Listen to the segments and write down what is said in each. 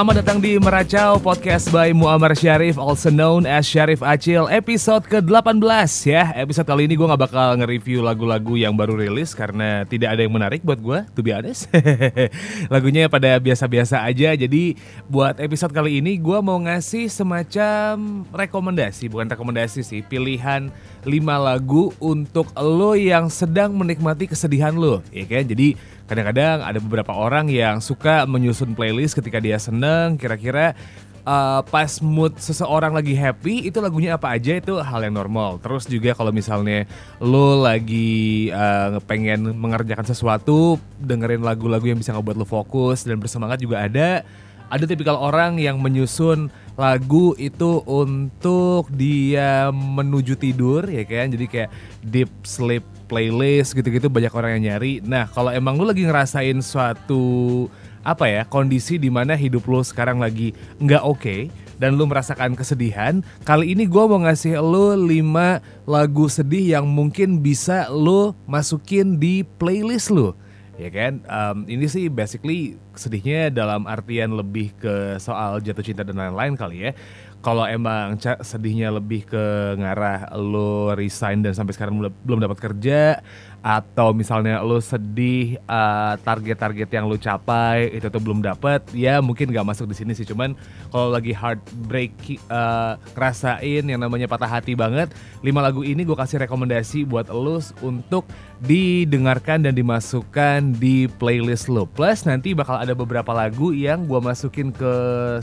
Selamat datang di Meracau Podcast by Muammar Syarif Also known as Syarif Acil Episode ke-18 ya. Episode kali ini gue gak bakal nge-review lagu-lagu yang baru rilis Karena tidak ada yang menarik buat gue To be honest. Lagunya pada biasa-biasa aja. Jadi buat episode kali ini gue mau ngasih semacam rekomendasi Bukan rekomendasi sih Pilihan 5 lagu untuk lo yang sedang menikmati kesedihan lo ya kan? Jadi kadang-kadang ada beberapa orang yang suka menyusun playlist ketika dia seneng. Kira-kira uh, pas mood seseorang lagi happy itu lagunya apa aja? Itu hal yang normal. Terus juga kalau misalnya lo lagi uh, pengen mengerjakan sesuatu dengerin lagu-lagu yang bisa ngebuat lo fokus dan bersemangat juga ada. Ada tipikal orang yang menyusun lagu itu untuk dia menuju tidur ya kan? Jadi kayak deep sleep playlist gitu-gitu banyak orang yang nyari. Nah, kalau emang lu lagi ngerasain suatu apa ya kondisi di mana hidup lu sekarang lagi nggak oke okay, dan lu merasakan kesedihan, kali ini gue mau ngasih lu 5 lagu sedih yang mungkin bisa lu masukin di playlist lu. Ya kan? Um, ini sih basically sedihnya dalam artian lebih ke soal jatuh cinta dan lain-lain kali ya kalau emang sedihnya lebih ke ngarah lo resign dan sampai sekarang belum dapat kerja atau misalnya lo sedih uh, target-target uh, yang lo capai itu tuh belum dapat ya mungkin gak masuk di sini sih. Cuman kalau lagi heartbreak uh, ngerasain yang namanya patah hati banget lima lagu ini gue kasih rekomendasi buat lo untuk didengarkan dan dimasukkan di playlist lo. Plus nanti bakal ada beberapa lagu yang gue masukin ke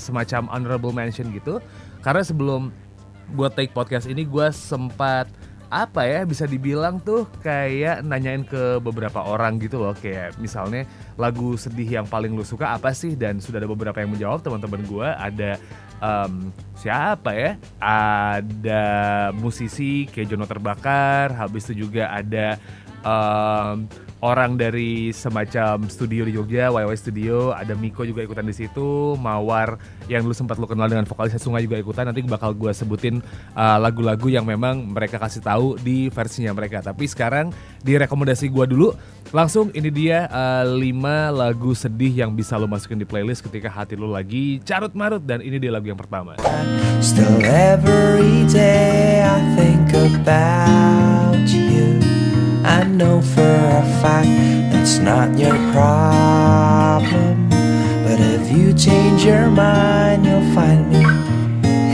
semacam honorable mention gitu karena sebelum gue take podcast ini gue sempat apa ya bisa dibilang tuh kayak nanyain ke beberapa orang gitu loh. Kayak misalnya lagu sedih yang paling lu suka apa sih? Dan sudah ada beberapa yang menjawab teman-teman gue ada um, siapa ya? Ada musisi kayak Jono Terbakar habis itu juga ada um, orang dari semacam studio di Jogja, YY Studio, ada Miko juga ikutan di situ, Mawar yang dulu sempat lo kenal dengan vokalis Sungai juga ikutan. Nanti bakal gue sebutin uh, lagu-lagu uh, yang memang mereka kasih tahu di versinya mereka. Tapi sekarang di rekomendasi gue dulu, langsung ini dia uh, 5 lagu sedih yang bisa lo masukin di playlist ketika hati lo lagi carut marut dan ini dia lagu yang pertama. Still every day I think about you. I know for a fact that's not your problem. But if you change your mind, you'll find me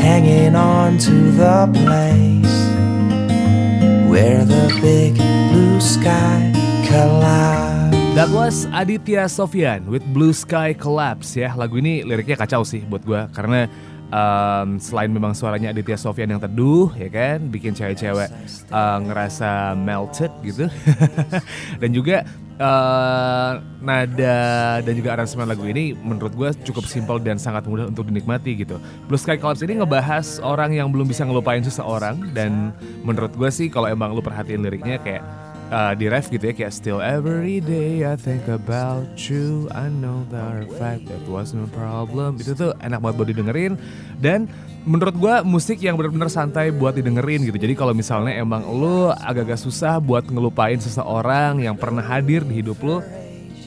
hanging on to the place where the big blue sky collapse. That was Aditya Sofyan with Blue Sky Collapse ya. Lagu ini liriknya kacau sih buat gue karena um, selain memang suaranya Aditya Sofyan yang teduh ya kan? Bikin cewek-cewek uh, ngerasa melted gitu. Dan juga uh, nada dan juga aransemen lagu ini menurut gue cukup simpel dan sangat mudah untuk dinikmati gitu. Blue Sky Collapse ini ngebahas orang yang belum bisa ngelupain seseorang dan menurut gue sih kalau emang lu perhatiin liriknya kayak uh, di ref gitu ya kayak still every day I think about you. I know the fact that was no problem. Itu tuh enak banget buat didengerin. Dan menurut gue musik yang benar-benar santai buat didengerin gitu. Jadi kalau misalnya emang lo agak-agak susah buat ngelupain seseorang yang pernah hadir di hidup lo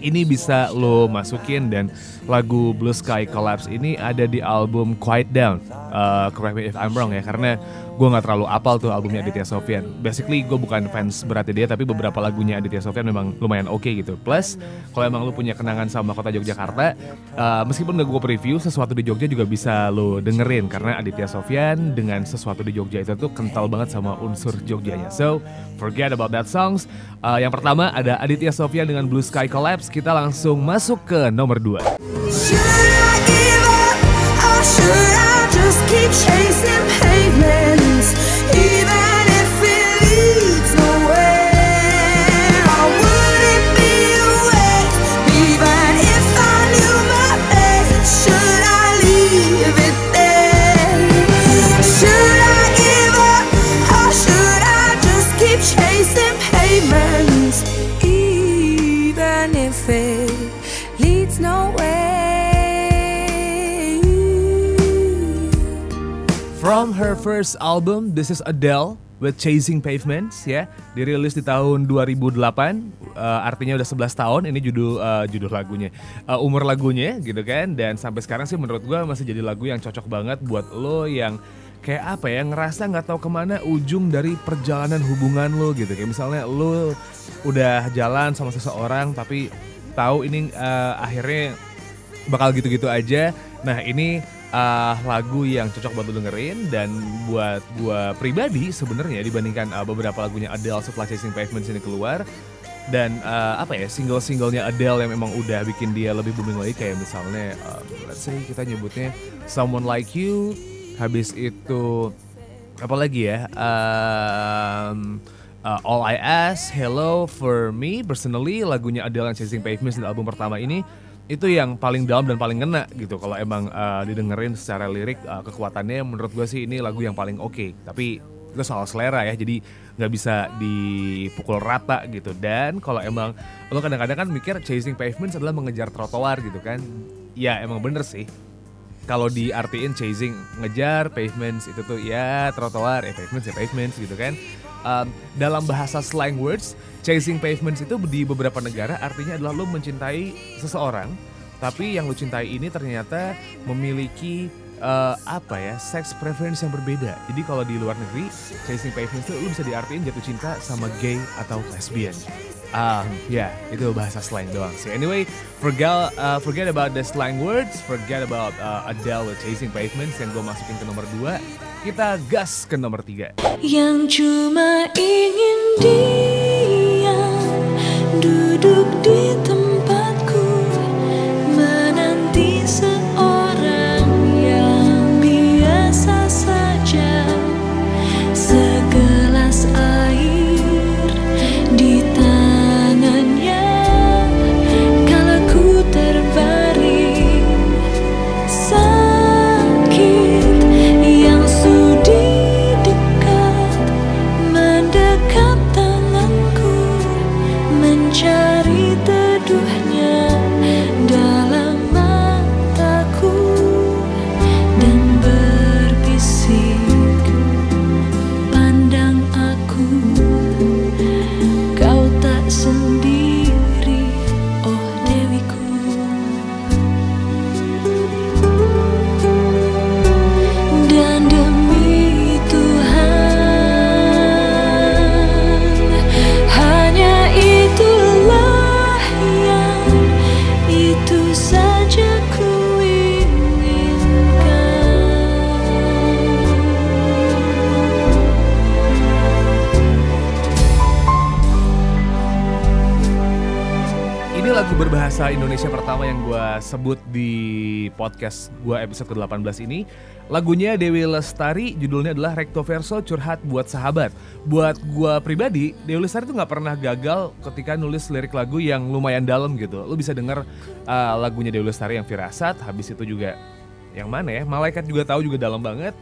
ini bisa lo masukin. Dan lagu Blue Sky Collapse ini ada di album Quiet Down. Uh, correct me if I'm wrong ya karena gue nggak terlalu apal tuh albumnya Aditya Sofyan. Basically gue bukan fans berat dia tapi beberapa lagunya Aditya Sofyan memang lumayan oke okay gitu. Plus kalau emang lu punya kenangan sama kota Yogyakarta, uh, meskipun gak gue preview sesuatu di Jogja juga bisa lo dengerin karena Aditya Sofyan dengan sesuatu di Jogja itu tuh kental banget sama unsur Jogjanya. So forget about that songs. Uh, yang pertama ada Aditya Sofyan dengan Blue Sky Collapse. Kita langsung masuk ke nomor 2. Should I just keep chasing pavements? Her first album, This is Adele, with Chasing Pavements ya. Dirilis di tahun 2008 uh, artinya udah 11 tahun. Ini judul uh, judul lagunya. Uh, umur lagunya gitu kan. Dan sampai sekarang sih menurut gue masih jadi lagu yang cocok banget buat lo yang kayak apa ya ngerasa nggak tahu ke mana ujung dari perjalanan hubungan lo gitu. Kayak misalnya lo udah jalan sama seseorang tapi tahu ini uh, akhirnya bakal gitu-gitu aja. Nah ini uh, lagu yang cocok buat lo dengerin dan buat gua pribadi sebenarnya dibandingkan uh, beberapa lagunya Adele setelah Chasing Pavements ini keluar. Dan uh, apa ya single-singlenya Adele yang memang udah bikin dia lebih booming lagi kayak misalnya um, let's say kita nyebutnya Someone Like You. Habis itu apa lagi ya um, uh, All I Ask Hello For Me personally lagunya Adele yang Chasing Pavements di album pertama ini itu yang paling dalam dan paling kena gitu kalau emang uh, didengerin secara lirik uh, kekuatannya menurut gue sih ini lagu yang paling oke. Okay. tapi itu soal selera ya jadi nggak bisa dipukul rata gitu. Dan kalau emang lo kadang-kadang kan mikir chasing pavements adalah mengejar trotoar gitu kan. Ya emang bener sih. Kalau diartiin chasing ngejar pavements itu tuh ya trotoar ya pavements ya pavements gitu kan um, dalam bahasa slang words chasing pavements itu di beberapa negara artinya adalah lo mencintai seseorang tapi yang lo cintai ini ternyata memiliki uh, apa ya sex preference yang berbeda. Jadi kalau di luar negeri chasing pavements itu lo bisa diartiin jatuh cinta sama gay atau lesbian. Um, ya, yeah, itu bahasa slang doang sih. Anyway, forget uh, forget about the slang words, forget about uh, Adele Chasing Pavements yang gue masukin ke nomor 2 kita gas ke nomor tiga. Yang cuma ingin dia berbahasa Indonesia pertama yang gue sebut di podcast gue episode ke-18 ini. Lagunya Dewi Lestari, judulnya adalah Recto Verso Curhat Buat Sahabat. Buat gue pribadi, Dewi Lestari tuh gak pernah gagal ketika nulis lirik lagu yang lumayan dalam gitu. Lu bisa denger uh, lagunya Dewi Lestari yang Firasat, habis itu juga yang mana ya, Malaikat juga tahu juga dalam banget.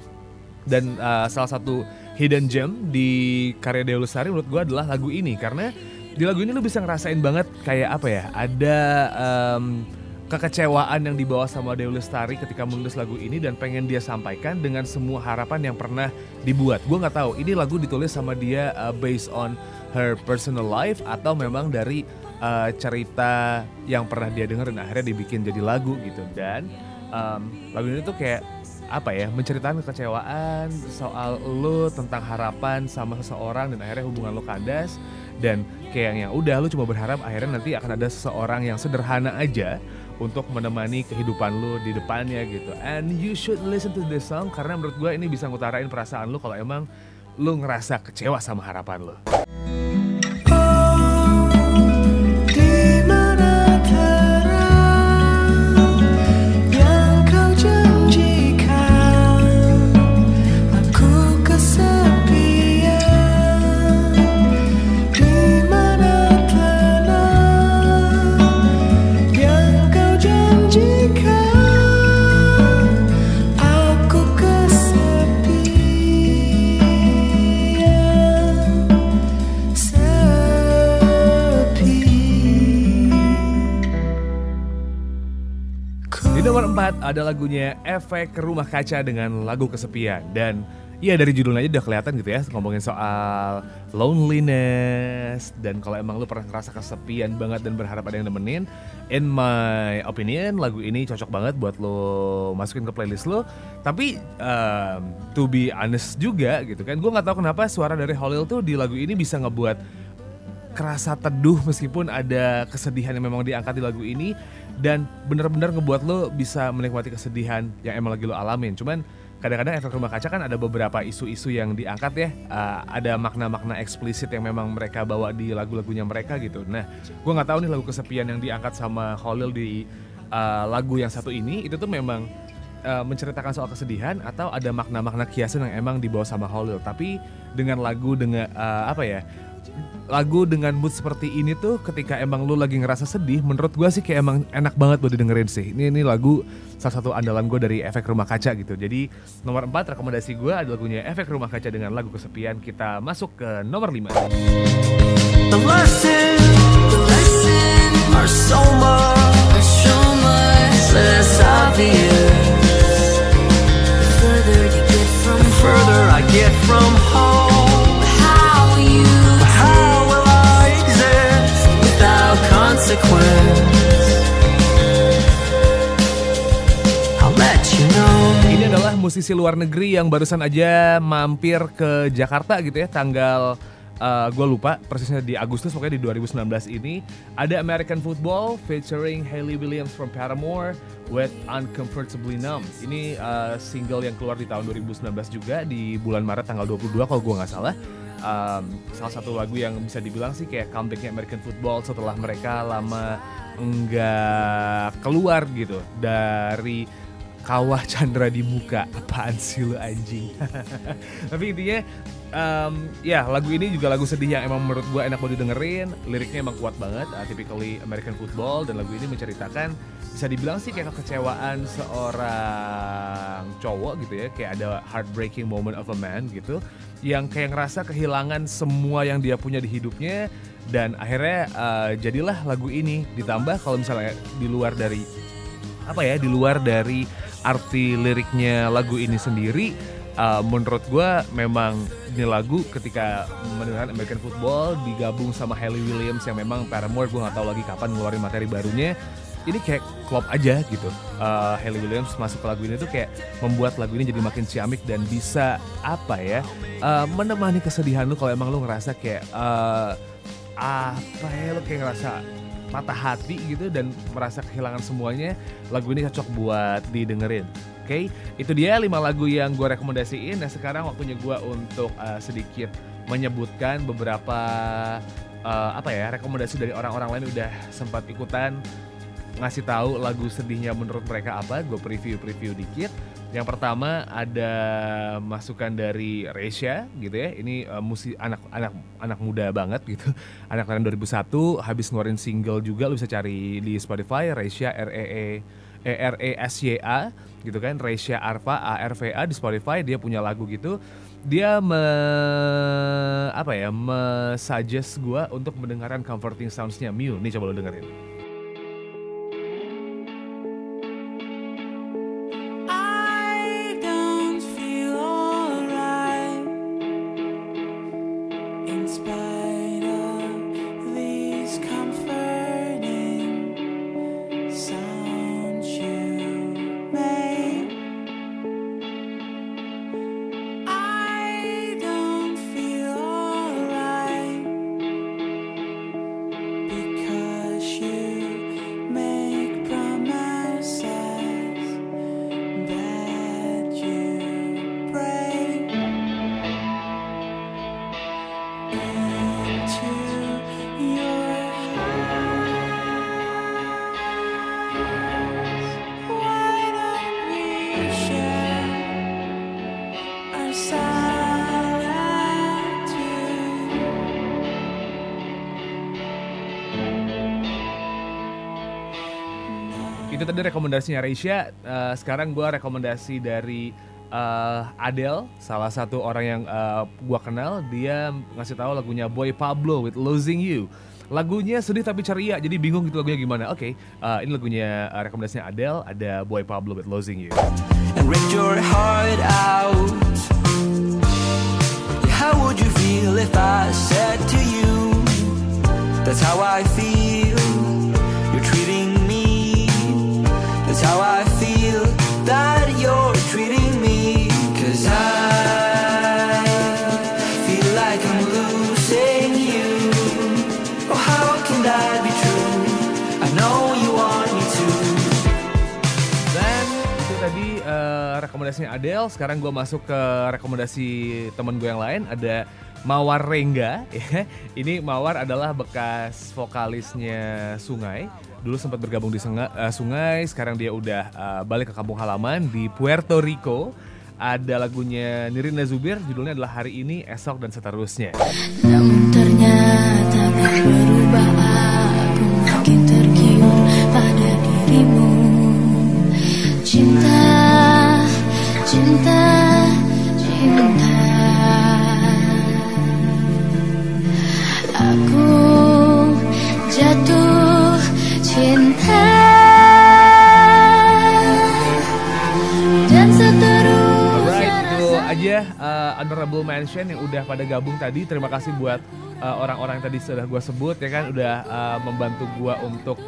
Dan uh, salah satu hidden gem di karya Dewi Lestari menurut gue adalah lagu ini karena di lagu ini lu bisa ngerasain banget kayak apa ya ada um, kekecewaan yang dibawa sama Dewi Lestari ketika menulis lagu ini dan pengen dia sampaikan dengan semua harapan yang pernah dibuat. Gue nggak tahu ini lagu ditulis sama dia uh, based on her personal life atau memang dari uh, cerita yang pernah dia denger dan akhirnya dibikin jadi lagu gitu dan um, lagu ini tuh kayak apa ya menceritakan kekecewaan soal lu tentang harapan sama seseorang dan akhirnya hubungan lu kandas dan kayak yang udah lu cuma berharap akhirnya nanti akan ada seseorang yang sederhana aja untuk menemani kehidupan lu di depannya gitu. And you should listen to this song karena menurut gue ini bisa ngutarain perasaan lu kalau emang lu ngerasa kecewa sama harapan lu ada lagunya Efek Rumah Kaca dengan lagu Kesepian. Dan Iya dari judulnya aja udah kelihatan gitu ya ngomongin soal loneliness. Dan kalau emang lu pernah ngerasa kesepian banget dan berharap ada yang nemenin, in my opinion lagu ini cocok banget buat lo masukin ke playlist lo. Tapi um, to be honest juga gitu kan, gue nggak tahu kenapa suara dari Holil tuh di lagu ini bisa ngebuat kerasa teduh meskipun ada kesedihan yang memang diangkat di lagu ini dan bener-bener ngebuat lo bisa menikmati kesedihan yang emang lagi lo alamin. Cuman kadang-kadang efek rumah kaca kan ada beberapa isu-isu yang diangkat ya. Uh, ada makna-makna eksplisit yang memang mereka bawa di lagu-lagunya mereka gitu. Nah gue nggak tahu nih lagu kesepian yang diangkat sama Holil di uh, lagu yang satu ini itu tuh memang uh, menceritakan soal kesedihan atau ada makna-makna kiasan yang emang dibawa sama Holil tapi dengan lagu dengan uh, apa ya lagu dengan mood seperti ini tuh ketika emang lu lagi ngerasa sedih menurut gue sih kayak emang enak banget buat didengerin sih. Ini ini lagu salah satu andalan gue dari efek rumah kaca gitu. Jadi nomor 4 rekomendasi gue adalah lagunya efek rumah kaca dengan lagu kesepian. Kita masuk ke nomor 5 The lessons The musisi luar negeri yang barusan aja mampir ke Jakarta gitu ya tanggal gue lupa persisnya di Agustus pokoknya di 2019 ini ada American Football featuring Hayley Williams from Paramore with Uncomfortably Numb. Ini uh, single yang keluar di tahun 2019 juga di bulan Maret tanggal 22 kalau gue nggak salah. Um, salah satu lagu yang bisa dibilang sih kayak comebacknya American Football setelah mereka lama nggak keluar gitu dari kawah Chandra di muka apaan sih lu anjing? Tapi intinya um, ya lagu ini juga lagu sedih yang emang menurut gue enak buat didengerin. Liriknya emang kuat banget uh, typically American football. Dan lagu ini menceritakan bisa dibilang sih kayak kekecewaan seorang cowok gitu ya. Kayak ada heartbreaking moment of a man gitu. Yang kayak ngerasa kehilangan semua yang dia punya di hidupnya. Dan akhirnya uh, jadilah lagu ini. Ditambah kalau misalnya di luar dari apa ya di luar dari arti liriknya lagu ini sendiri uh, menurut gue memang ini lagu ketika mendengarkan American Football digabung sama Hayley Williams yang memang Paramore gue nggak tahu lagi kapan ngeluarin materi barunya ini kayak klop aja gitu. Uh, Hayley Williams masuk ke lagu ini tuh kayak membuat lagu ini jadi makin ciamik dan bisa apa ya uh, menemani kesedihan lu kalau emang lu ngerasa kayak uh, apa ya lu kayak ngerasa patah hati gitu dan merasa kehilangan semuanya lagu ini cocok buat didengerin Oke, itu dia 5 lagu yang gue rekomendasiin. Nah sekarang waktunya gue untuk uh, sedikit menyebutkan beberapa uh, apa ya rekomendasi dari orang-orang lain udah sempat ikutan ngasih tahu lagu sedihnya menurut mereka apa. Gue preview-preview dikit. Yang pertama ada masukan dari Resya gitu ya. Ini uh, musik anak-anak anak muda banget gitu. Anak tahun 2001 habis ngeluarin single juga lu bisa cari di Spotify Resya R E E E R E S Y A gitu kan Resya Arfa A R V A di Spotify dia punya lagu gitu. Dia me apa ya? me suggest gua untuk mendengarkan comforting sounds-nya Mew. Nih coba lu dengerin. Itu tadi rekomendasinya Reisha. Eh, sekarang gua rekomendasi dari eh, Adele, salah satu orang yang eh, gua kenal. Dia ngasih tahu lagunya Boy Pablo with Losing You. Lagunya sedih tapi ceria, jadi bingung gitu lagunya gimana. Oke, eh, ini lagunya eh, rekomendasinya Adele, ada Boy Pablo with Losing You. and rip your heart out. if I said to you, that's how I feel. Rekomendasinya Adele. Sekarang gue masuk ke rekomendasi temen gue yang lain. Ada Mawar Rengga. ya. Ini Mawar adalah bekas vokalisnya Sungai. Dulu sempat bergabung di Sunga- eh, Sungai. Sekarang dia udah eh, balik ke kampung halaman di Puerto Rico. Ada lagunya Nirina Zubir. Judulnya adalah Hari Ini, Esok, dan Seterusnya. Cinta, cinta uh, honorable mention yang udah pada gabung tadi. Terima kasih buat uh, orang-orang yang tadi sudah gue sebut ya kan udah uh, membantu gue untuk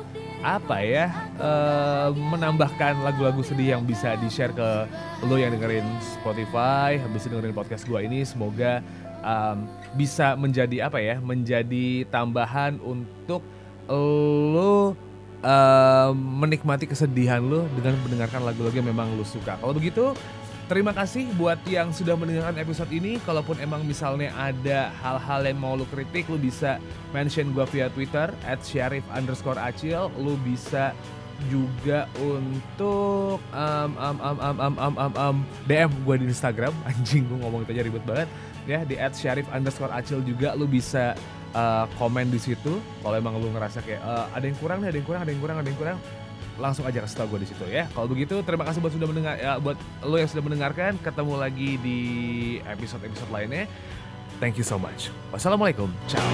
apa ya uh, menambahkan lagu-lagu sedih yang bisa di share ke lo yang dengerin Spotify, habis dengerin podcast gue ini. Semoga um, bisa menjadi apa ya, menjadi tambahan untuk lo um, menikmati kesedihan lo dengan mendengarkan lagu-lagu yang memang lo suka. Kalau begitu, terima kasih buat yang sudah mendengarkan episode ini. Kalaupun emang misalnya ada hal-hal yang mau lo kritik, lo bisa mention gue via Twitter at syarif underscore acil. Lo bisa juga untuk um, um, um, um, um, um, um, um, DM gue di Instagram. Anjing gue ngomong itu aja ribet banget. Ya di at syarif underscore acil juga lo bisa uh, komen di situ. Kalau emang lu ngerasa kayak "Eh, ada yang kurang ada yang kurang, ada yang kurang, ada yang kurang, langsung aja kasih tau gue di situ ya. Kalau begitu terima kasih buat sudah mendengar, ya, buat lo yang sudah mendengarkan. Ketemu lagi di episode-episode lainnya. Thank you so much. Wassalamualaikum. Ciao.